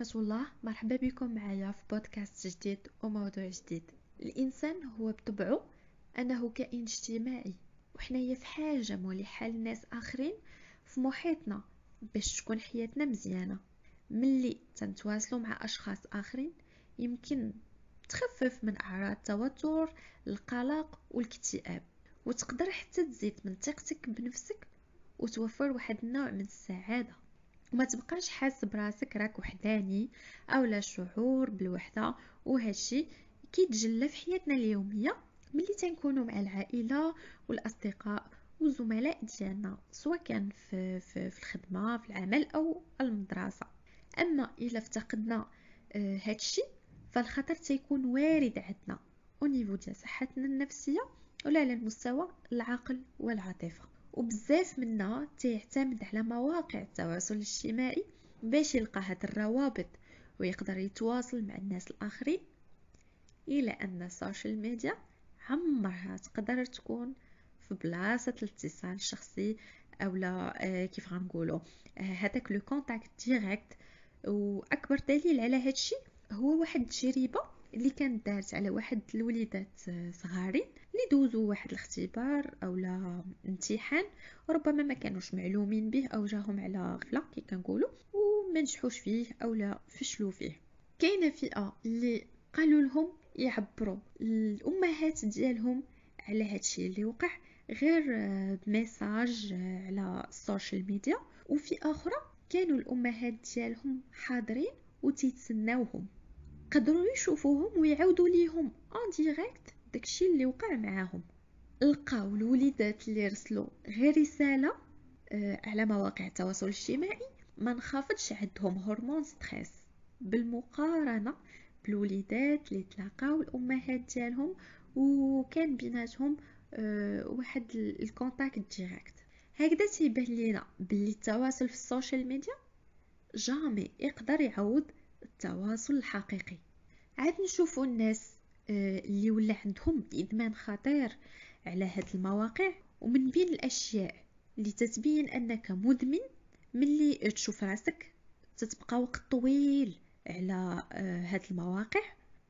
ورحمة الله مرحبا بكم معايا في بودكاست جديد وموضوع جديد. الإنسان هو بطبعه أنه كائن اجتماعي وحنايا في حاجة ملحة لناس آخرين في محيطنا باش تكون حياتنا مزيانة. ملي تنتواصلوا مع أشخاص آخرين يمكن تخفف من أعراض التوتر القلق والاكتئاب وتقدر حتى تزيد من ثقتك بنفسك وتوفر واحد النوع من السعادة. وما تبقاش حاس براسك راك وحداني اولا شعور بالوحدة وهادشي كيتجلى في حياتنا اليومية ملي تنكونوا مع العائلة والأصدقاء والزملاء ديالنا سواء كان في, في, في الخدمة في العمل أو المدرسة. أما إلا افتقدنا آه، هادشي فالخطر تيكون وارد عندنا. أو نيفو ديال صحتنا النفسية ولا على المستوى العقل والعاطفة. وبزاف منا تيعتمد على مواقع التواصل الاجتماعي باش يلقى هاد الروابط ويقدر يتواصل مع الناس الآخرين إلى أن ال social media عمرها تقدر تكون في بلاصة الاتصال الشخصي اولا آه كيف غنقولوا آه هذاك le contact direct وأكبر دليل على هادشي هو واحد التجربة اللي كانت دارت على واحد الوليدات صغارين اللي دوزوا واحد الاختبار أو لا امتحان وربما ما كانوش معلومين به أو جاهم على غفله كي كنقولوا وما نجحوش فيه أو لا فشلوا فيه. كاينة فئة اللي قالوا لهم يعبروا الأمهات ديالهم على هادشي اللي وقع غير ب message على ال social media وفي أخرى كانوا الأمهات ديالهم حاضرين وتيتسناوهم. قدروا يشوفوهم ويعاودوا ليهم en direct داكشي اللي وقع معاهم. لقاو الوليدات اللي رسلوا غير رسالة آه على مواقع التواصل الاجتماعي ما نخافضش عندهم هرمون stress. بالمقارنة بالوليدات اللي تلاقاو الأمهات ديالهم وكان بيناتهم آه واحد ال contact direct هكذا تيبان لينا باللي التواصل في ال social media جامي يقدر يعوض التواصل الحقيقي. عاد نشوفوا الناس آه، اللي ولا عندهم ادمان خطير على هاد المواقع ومن بين الأشياء اللي تتبين أنك مدمن ملي تشوف راسك تتبقى وقت طويل على آه، هاد المواقع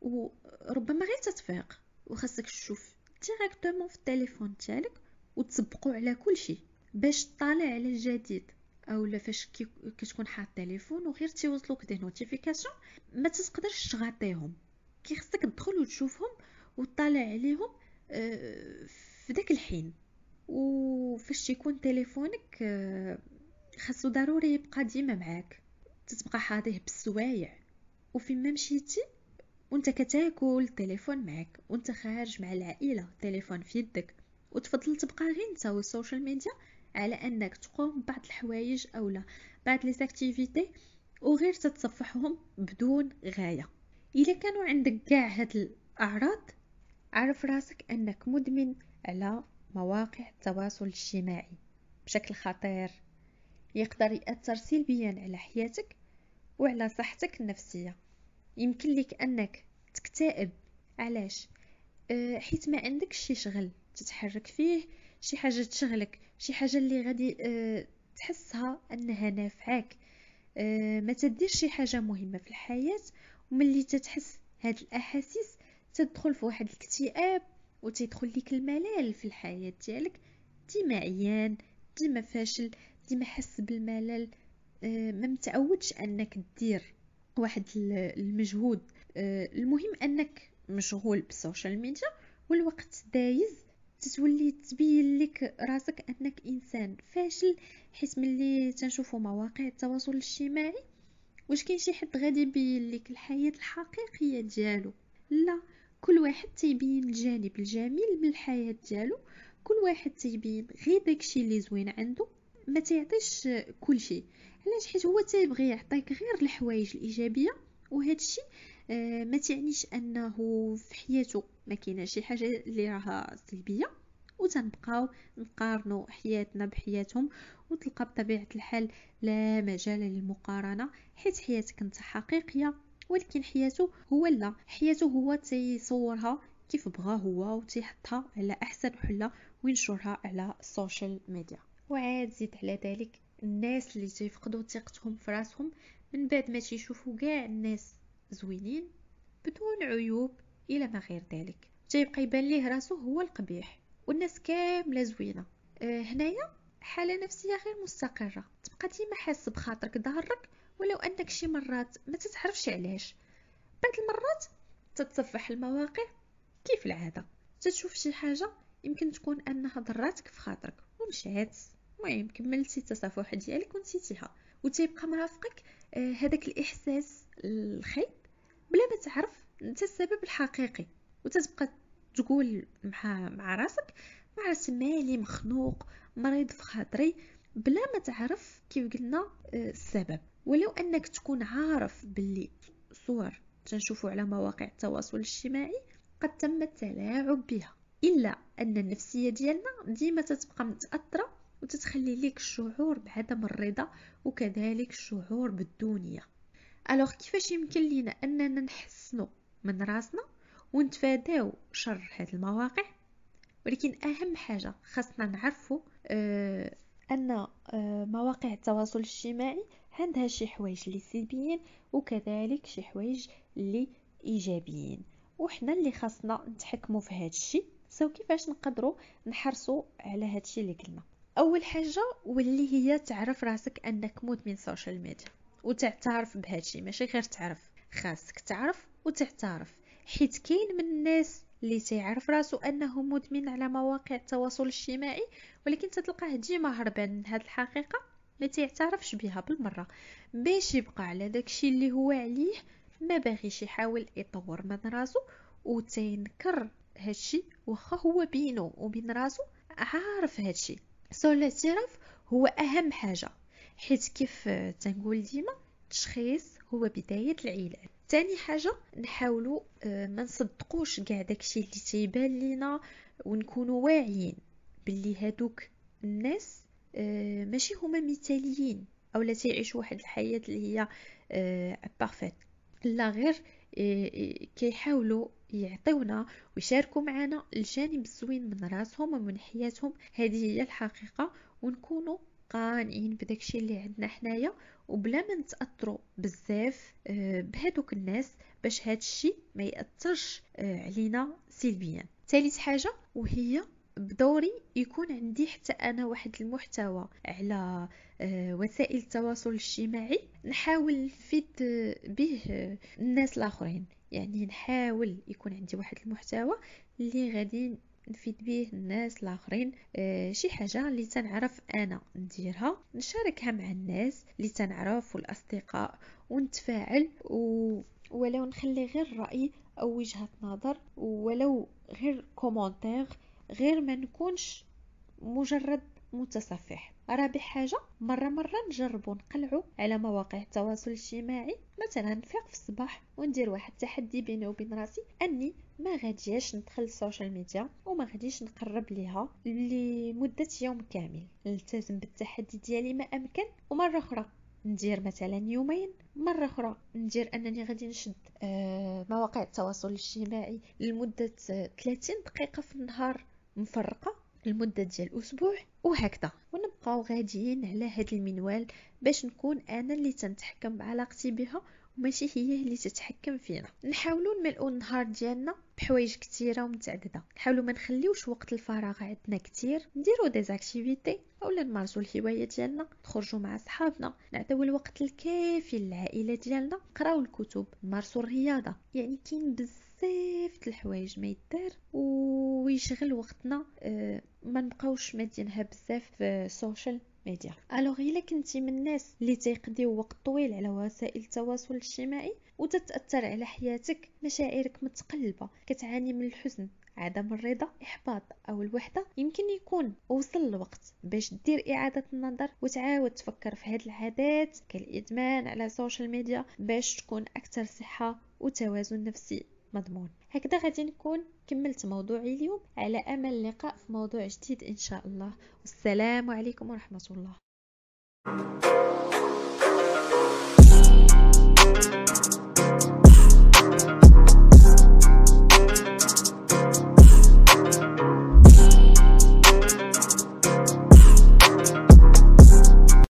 وربما غير تتفيق وخاصك تشوف ديريكتومون في التليفون تاعك وتسبقوا على كل شيء باش تطالع على الجديد. اولا فاش كتكون حاط التليفون وغير تيوصلوك des notifications ما تقدرش تخطيهم. كي خصك تدخل وتشوفهم وتطالع عليهم آه، في داك الحين. وفاش تيكون تليفونك آه، خاصو ضروري يبقى ديما معاك. تتبقى حاضيه بالسوايع. وفين ما مشيتي وانت كتاكل التليفون معاك. وانت خارج مع العائلة التليفون في يدك. وتفضل تبقى غير انت وال social media على أنك تقوم ببعض الحوايج اولا بعض les activités وغير تتصفحهم بدون غاية. الا كانوا عندك كاع هاد الأعراض عرف راسك أنك مدمن على مواقع التواصل الاجتماعي. بشكل خطير. يقدر يأثر سلبيا على حياتك وعلى صحتك النفسية. يمكن لك أنك تكتئب. علاش؟ أه حيت ما عندك شي شغل تتحرك فيه شي حاجة تشغلك شي حاجة اللي غادي أه تحسها أنها نافعاك. أه ما تدير شي حاجة مهمة في الحياة وملي تتحس هاد الأحاسيس تدخل في واحد الاكتئاب وتدخل لك الملل في الحياة ديالك. ديما عيان ديما فاشل ديما حس بالملل. أه ما متعودش أنك دير واحد المجهود. أه المهم أنك مشغول بال social media والوقت دايز. تتولي تبين لك راسك أنك إنسان فاشل حيت ملي تنشوفوا مواقع التواصل الاجتماعي واش كاين شي حد غادي يبين لك الحياة الحقيقية ديالو؟ لا كل واحد تيبين الجانب الجميل من الحياة ديالو كل واحد تيبين غير داكشي اللي زوين عنده ما تيعطيش كل شيء علاش؟ حيت هو تيبغي يعطيك غير الحوايج الإيجابية وهذا الشيء ما تعنيش أنه في حياته ما كاينة شي حاجة اللي راها سلبية وتنبقاو نقارنوا حياتنا بحياتهم وتلقى بطبيعة الحال لا مجال للمقارنة حيت حياتك انت حقيقية ولكن حياته هو لا. حياته هو تيصورها كيف بغا هو وتيحطها على أحسن حلة وينشرها على ال social media وعاد زيد على ذلك الناس اللي تيفقدوا ثقتهم في راسهم من بعد ما تيشوفوا كاع الناس زوينين بدون عيوب إلى ما غير ذلك. تيبقى يبان ليه راسو هو القبيح والناس كاملة زوينة. أه هنايا حالة نفسية غير مستقرة. تبقى ديما حاس بخاطرك ضارك ولو أنك شي مرات ما تتعرفش علاش. بعض المرات تتصفح المواقع كيف العادة. تتشوف شي حاجة يمكن تكون أنها ضراتك في خاطرك ومشات. المهم كملتي التصفح ديالك ونسيتيها وتيبقى مرافقك آه هذاك الإحساس الخيب بلا ما تعرف انت السبب الحقيقي وتتبقى تقول مع مع راسك مع راس مالي مخنوق مريض في خاطري بلا ما تعرف كيف قلنا آه السبب. ولو أنك تكون عارف باللي صور تنشوفوا على مواقع التواصل الاجتماعي قد تم التلاعب بها. إلا أن النفسية ديالنا ديما تتبقى متأثرة وتتخلي ليك الشعور بعدم الرضا وكذلك الشعور بالدونيه الوغ كيفاش يمكن لينا أننا نحسنوا من راسنا ونتفاداو شر هذه المواقع؟ ولكن أهم حاجة خاصنا نعرفوا آه أن آه مواقع التواصل الاجتماعي عندها شي حوايج اللي سلبيين وكذلك شي حوايج اللي إيجابيين. وحنا اللي خاصنا نتحكموا في هذا الشيء so كيفاش نقدروا نحرصوا على هذا الشيء اللي قلنا؟ أول حاجة واللي هي تعرف راسك أنك مدمن social media وتعترف بهذا الشيء ماشي غير تعرف خاصك تعرف وتعترف. حيت كاين من الناس اللي تيعرف راسو أنه مدمن على مواقع التواصل الاجتماعي ولكن تتلقاه ديما هربان من هذه الحقيقة ما تيعترفش بها بالمرة. باش يبقى على داكشي اللي هو عليه ما باغيش يحاول يطور من راسو وتينكر هادشي واخا هو بينو وبين راسو عارف هادشي. سو الاعتراف هو أهم حاجة. حيت كيف تنقول ديما التشخيص هو بداية العلاج. تاني حاجة نحاولوا ما نصدقوش كاع داكشي اللي تيبان لينا ونكونوا واعيين باللي هادوك الناس ماشي هما مثاليين أو لا تعيشوا واحد الحياة اللي هي بارفيت لا غير كيحاولوا يعطيونا ويشاركوا معنا الجانب الزوين من راسهم ومن حياتهم. هذه هي الحقيقة ونكونوا قانعين بداكشي اللي عندنا حنايا وبلا ما نتأثروا بزاف بهذوك الناس باش هادشي ما يأثرش علينا سلبيا. ثالث حاجة وهي بدوري يكون عندي حتى أنا واحد المحتوى على وسائل التواصل الاجتماعي نحاول نفيد به الناس الآخرين. يعني نحاول يكون عندي واحد المحتوى اللي غادي نفيد به الناس الآخرين آه شي حاجة اللي تنعرف أنا نديرها نشاركها مع الناس اللي تنعرف والأصدقاء ونتفاعل و... ولو نخلي غير رأي أو وجهة نظر ولو غير commentaire غير ما نكونش مجرد متصفح. رابع حاجة مرة مرة نجربو نقلعو على مواقع التواصل الاجتماعي. مثلا نفيق في الصباح وندير واحد التحدي بيني وبين راسي أني ما غاديش ندخل ال social media وما غاديش نقرب ليها لمدة يوم كامل. نلتزم بالتحدي ديالي ما أمكن. ومرة أخرى ندير مثلا يومين. مرة أخرى ندير أنني غادي نشد آه مواقع التواصل الاجتماعي لمدة 30 دقيقة في النهار مفرقة. لمدة ديال أسبوع وهكذا. ونبقاو غاديين على هذا المنوال باش نكون أنا اللي تنتحكم بعلاقتي بها وماشي هي اللي تتحكم فينا. نحاولوا نملؤوا النهار ديالنا بحوايج كثيره ومتعددة. نحاولوا ما نخليوش وقت الفراغ عندنا كثير نديروا دي زاكتيفيتي أولا نمارسوا الهواية ديالنا نخرجوا مع صحابنا نعطيو الوقت الكافي للعائلة ديالنا نقراو الكتب نمارسوا الرياضة. يعني كاين بزاف الحوايج ما يدار ويشغل وقتنا أه ما نبقاوش مادينها بزاف في ال social media alors إلا كنتي من الناس اللي تيقضيو وقت طويل على وسائل التواصل الاجتماعي وتتاثر على حياتك مشاعرك متقلبة كتعاني من الحزن عدم الرضا إحباط أو الوحدة يمكن يكون وصل الوقت باش دير إعادة النظر وتعاود تفكر في هاد العادات كالإدمان على ال social media باش تكون أكثر صحة وتوازن نفسي مضمون. هكذا غادي نكون كملت موضوعي اليوم على أمل اللقاء في موضوع جديد إن شاء الله. والسلام عليكم ورحمة الله.